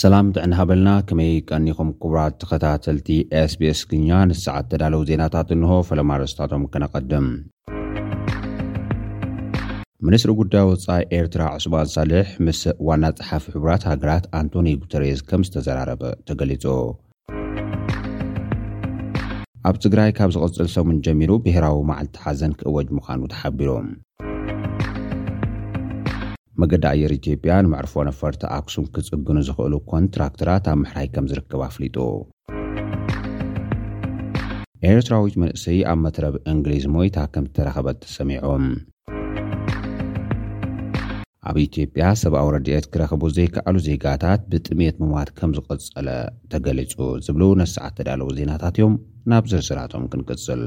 ሰላም ጥዕና ሃበልና ከመይ ቀኒኹም ክቡራት ተኸታተልቲ ኤስቢስ ግኛ ንሰዓት ተዳለው ዜናታት እንሆ ፈለማ ኣርእስታቶም ከነቐድም ሚኒስትሪ ጉዳይ ወፃኢ ኤርትራ ዕስማን ሳልሕ ምስ ዋና ጸሓፊ ሕቡራት ሃገራት ኣንቶኒ ጉተሬዝ ከም ዝተዘራረበ ተገሊጹ። ኣብ ትግራይ ካብ ዝቕፅል ሰሙን ጀሚሩ ብሄራዊ መዓልቲ ሓዘን ክእወጅ ምዃኑ ተሓቢሩ። መገዲ ኣየር ኢትዮጵያ ንመዕርፎ ነፈርቲ ኣክሱም ክፅግኑ ዝኽእሉ ኮንትራክተራት ኣብ ምሕራይ ከምዝርከብ ኣፍሊጡ። ኤርትራዊት መንእሰይ ኣብ መትረብ እንግሊዝ ሞይታ ከምዝተረኸበት ተሰሚዑ። ኣብ ኢትዮጵያ ሰብኣዊ ረድኤት ክረኽቡ ዘይከኣሉ ዜጋታት ብጥምየት ምሟት ከም ዝቐጸለ ተገሊጹ ዝብሉ ነዚ ሰዓት ተዳለዉ ዜናታት እዮም። ናብ ዝርዝራቶም ክንቅጽል።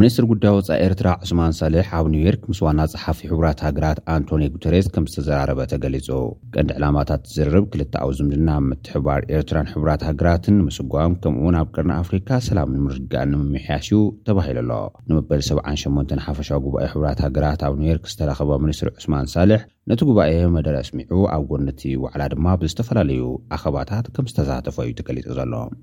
ሚኒስትር ጉዳይ ወፃኢ ኤርትራ ዑስማን ሳልሕ ኣብ ኒውዮርክ ምስ ዋና ጸሓፊ ሕቡራት ሃገራት ኣንቶኒዮ ጉተሬዝ ከም ዝተዘራረበ ተገሊጹ። ቀንዲ ዕላማታት ዝርርብ ክልተኣዊ ዝምድና ኣብ ምትሕብባር ኤርትራን ሕቡራት ሃገራትን ንምስጓም ከምኡ'ውን ኣብ ቀርኒ ኣፍሪካ ሰላም ንምርግጋእን ንምምሕያሽ እዩ ተባሂሉ ኣሎ። ንመበል ሰብዓን ሸሞንተን ሓፈሻዊ ጉባኤ ሕቡራት ሃገራት ኣብ ኒውዮርክ ዝተረኸበ ሚኒስትር ዑስማን ሳልሕ ነቲ ጉባኤ መደረ ኣስሚዑ ኣብ ጎኒ እቲ ዋዕላ ድማ ብዝተፈላለዩ ኣኸባታት ከምዝተሳተፈ እዩ ተገሊጹ ዘሎ።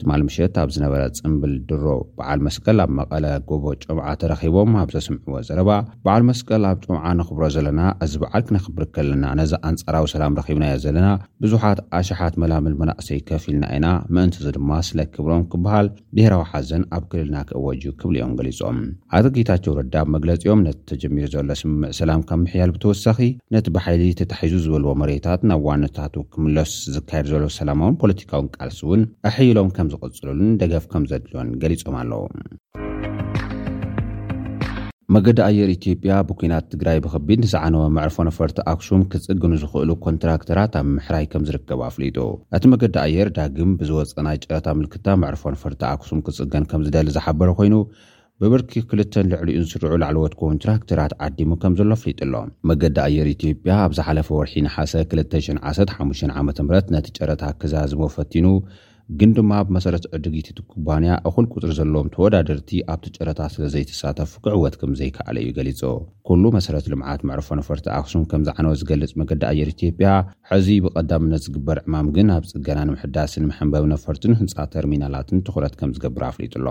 ትማል ምሸት ኣብ ዝነበረ ጽምብል ድሮ በዓል መስቀል ኣብ መቐለ ጎቦ ጮምዓ ተረኺቦም ኣብ ዘስምዕዎ ዘረባ፣ በዓል መስቀል ኣብ ጮምዓ ነኽብሮ ዘለና፣ እዚ በዓል ክነኽብር ከለና ነዚ ኣንጻራዊ ሰላም ረኺብናዮ ዘለና ብዙሓት ኣሽሓት መላምል መናእሰይ ከፊልና ኢና፣ ምእንቲ'ዚ ድማ ስለ ክብሮም ክበሃል ብሄራዊ ሓዘን ኣብ ክልልና ክእወጅ'ዩ ክብሉ'ዮም ገሊጾም። ኣቶ ጌታቸው ረዳ ኣብ መግለፂኦም ነቲ ተጀሚሩ ዘሎ ስምምዕ ሰላም ካብ ምሕያል ብተወሳኺ ነቲ ብሓይሊ ተታሒዙ ዝበልዎ መሬታት ናብ ዋነታቱ ክምለስ ዝካየድ ዘሎ ሰላማውን ፖለቲካውን ቃልሲ እውን ኣሐይሎም ከምዝቕፅሉሉን ደገፍ ከምዘድልዮን ገሊፆም ኣለው። መገዲ ኣየር ኢትዮጵያ ብኲናት ትግራይ ብኸቢድ ንዝዓነወ መዕርፎ ነፈርቲ ኣክሱም ክፅግኑ ዝኽእሉ ኮንትራክተራት ኣብ ምሕራይ ከምዝርከብ ኣፍሊጡ። እቲ መገዲ ኣየር ዳግም ብዝወፀ ናይ ጨረታ ምልክታ መዕርፎ ነፈርቲ ኣክሱም ክፅገን ከምዝደሊ ዝሓበረ ኮይኑ ብብርኪ ክልተን ልዕሊኡን ዝስርዑ ላዕለዎት ኮንትራክተራት ዓዲሙ ከምዘሎ ኣፍሊጡ'ሎ። መገዲ ኣየር ኢትዮጵያ ኣብ ዝሓለፈ ወርሒ ነሓሰ ክልተ ሽሕን ዓሰርተ ሓሙሽተን ዓመተ ምህረት ነቲ ጨረታ ክዛዝሞ ፈቲኑ ግን ድማ ብመሰረት ዕድጊት እቲ ኩባንያ እኹል ቁጽሪ ዘለዎም ተወዳደርቲ ኣብቲ ጨረታ ስለዘይተሳተፉ ክዕወት ከምዘይከኣለ እዩ ገሊጹ። ኩሉ መሰረት ልምዓት መዕርፎ ነፈርቲ ኣክሱም ከምዝዓነወ ዝገልጽ መገዲ ኣየር ኢትዮጵያ፣ ሕዚ ብቐዳምነት ዝግበር ዕማም ግን ኣብ ፅገናን ምሕዳስን መሐንበቢ ነፈርትን ህንፃ ተርሚናላትን ትኹረት ከምዝገብር ኣፍሊጡ ኣሎ።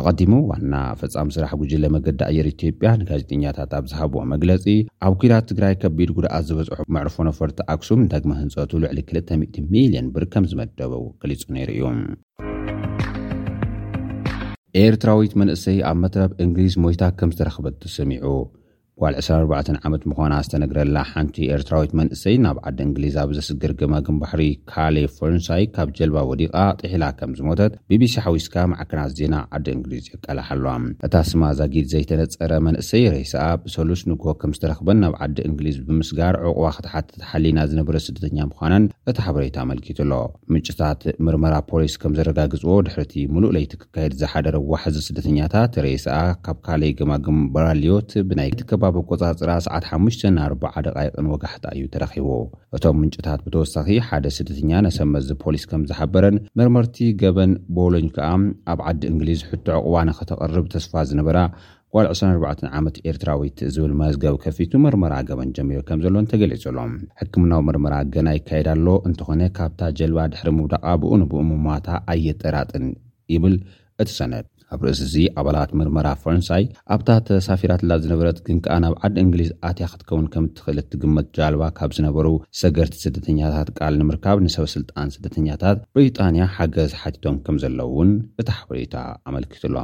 ኣቐዲሙ ዋና ፈፃሚ ስራሕ ጉጅለ መገዲ ኣየር ኢትዮጵያ ንጋዜጠኛታት ኣብ ዝሃብዎ መግለፂ፣ ኣብ ኲናት ትግራይ ከቢድ ጉድኣት ዝበፅሖ መዕርፎ ነፈርቲ ኣክሱም ንዳግመ ህንፀቱ ልዕሊ ክልተ ሚእቲ ሚልየን ብር ከምዝመደበ ገሊፁ ነይሩ እዩ። ኤርትራዊት መንእሰይ ኣብ መትረብ እንግሊዝ ሞይታ ከምዝተረኽበት ተሰሚዑ። ጓል ዕስራን ኣርባዕተን ዓመት ምዃና ዝተነግረላ ሓንቲ ኤርትራዊት መንእሰይ ናብ ዓዲ እንግሊዝ ኣብ ዘስግር ገማግም ባሕሪ ካሌ ፈርንሳይ ካብ ጀልባ ወዲቓ ጥሒላ ከም ዝሞተት ቢቢሲ ሓዊስካ ማዕከናት ዜና ዓዲ እንግሊዝ የቃላሓ ኣለዋ። እታ ስማ ዛጊድ ዘይተነጸረ መንእሰይ ሬሳኣ ብሰሉስ ንግሆ ከም ዝተረኽበን ናብ ዓዲ እንግሊዝ ብምስጋር ዑቕባ ክትሓትት ሓሊና ዝነበረት ስደተኛ ምዃናን እቲ ሓበሬታ ኣመልኪቱ'ሎ። ምንጭታት ምርመራ ፖሊስ ከም ዘረጋግጽዎ ድሕሪ'ቲ ምሉእ ለይቲ ክካየድ ዝሓደረ ዋሕዚ ስደተኛታት ሬስኣ ካብ ካልይ ገማግም ባራልዮት ብናይቲ ከባቢ ኣቆጻጽራ ሰዓት ሓሙሽተ ን ኣርባዓ ደቓይቕን ወጋሕታ እዩ ተረኺቡ። እቶም ምንጭታት ብተወሳኺ ሓደ ስደተኛ ነሰመዚ ፖሊስ ከምዝሓበረን መርመርቲ ገበን ቦሎኝ ከኣ ኣብ ዓዲ እንግሊዝ ሕቶ ዑቕባ ንኸተቕርብ ተስፋ ዝነበራ ጓል ዕስራን ኣርባዕተን ዓመት ኤርትራዊት ዝብል መዝገብ ከፊቱ ምርመራ ገበን ጀሚሩ ከምዘሎን ተገሊጹ ኣሎ። ሕክምናዊ ምርመራ ገና ይካየድ ኣሎ፣ እንተኾነ ካብታ ጀልባ ድሕሪ ምውዳቓ ብኡ ንብኡ ምሟታ ኣየጠራጥን ይብል እቲ ሰነድ። ኣብ ርእሲ'ዚ ኣባላት ምርመራ ፈረንሳይ፣ ኣብታ ተሳፊራትላ ዝነበረት ግን ከኣ ናብ ዓዲ እንግሊዝ ኣትያ ክትከውን ከምትኽእል እትግመት ጃልባ ካብ ዝነበሩ ሰገርቲ ስደተኛታት ቃል ንምርካብ ንሰበ ስልጣን ስደተኛታት ብሪጣንያ ሓገዝ ሓቲቶም ከምዘለዉ'ውን እቲ ሓበሬታ ኣመልኪቱ'ሎ።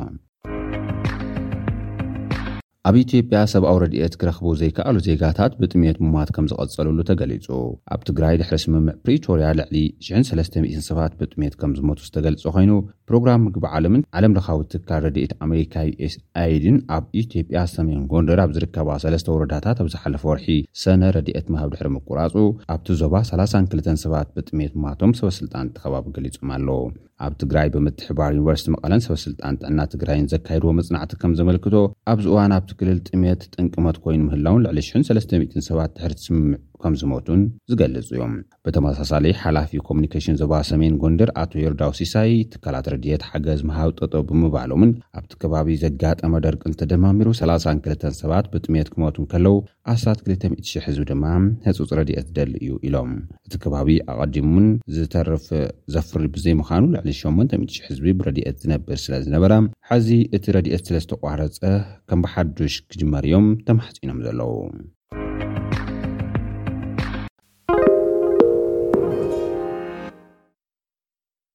ኣብ ኢትዮጵያ ሰብኣዊ ረድኤት ክረኽቡ ዘይከኣሉ ዜጋታት ብጥሜት ሙማት ከም ዝቐጸሉሉ ተገሊጹ። ኣብ ትግራይ ድሕሪ ስምምዕ ፕሪቶርያ ልዕሊ ሽሕን ሰለስተ ሚእትን ሰባት ብጥሜት ከም ዝሞቱ ዝተገልጸ ኮይኑ ፕሮግራም ምግቢ ዓለምን ዓለም ለኻዊ ትካል ረድኤት ኣሜሪካ ዩኤስኣይድን ኣብ ኢትዮጵያ ሰሜን ጎንደር ኣብ ዝርከባ ሰለስተ ወረዳታት ኣብ ዝሓለፈ ወርሒ ሰነ ረድኤት ምሃብ ድሕሪ ምቁራጹ ኣብቲ ዞባ 32 ሰባት ብጥሜት ሙማቶም ሰበስልጣን እቲ ከባቢ ገሊጾም ኣለዉ። ኣብ ትግራይ ብምትሕብባር ዩኒቨርሲቲ መቐለን ሰበስልጣን ጥዕና ትግራይን ዘካየድዎ መፅናዕቲ ከም ዘመልክቶ ኣብዚ እዋን ኣብቲ ክልል ጥምየት ጠንቂ ሞት ኮይኑ ምህላውን ልዕሊ ሽሕን ሰለስተ ሚእትን ሰባት ድሕሪ ስምምዕ ከም ዝሞቱን ዝገልፁ እዮም። ብተመሳሳሊ ሓላፊ ኮሙኒኬሽን ዞባ ሰሜን ጎንደር ኣቶ ይርዳው ሲሳይ ትካላት ረድኤት ሓገዝ ምሃብ ጠጠው ብምባሎምን ኣብቲ ከባቢ ዘጋጠመ ደርቅን ተደማሚሩ ሰላሳን ክልተን ሰባት ብጥምየት ክሞቱ እንከለው ኣስታት ክልተ ሚእቲ ሽሕ ህዝቢ ድማ ህጹጽ ረድኤት ዝደሊ እዩ ኢሎም። እቲ ከባቢ ኣቐዲሙ'ውን ዝተርፍ ዘፍሪ ብዘይምዃኑ ልዕሊ ሸሞንተ ሚእቲ ሽሕ ህዝቢ ብረድኤት ዝነብር ስለዝነበረ ሐዚ እቲ ረድኤት ስለዝተቋረጸ ከም ብሓዱሽ ክጅመር እዮም ተማሕጺኖም ዘለዉ።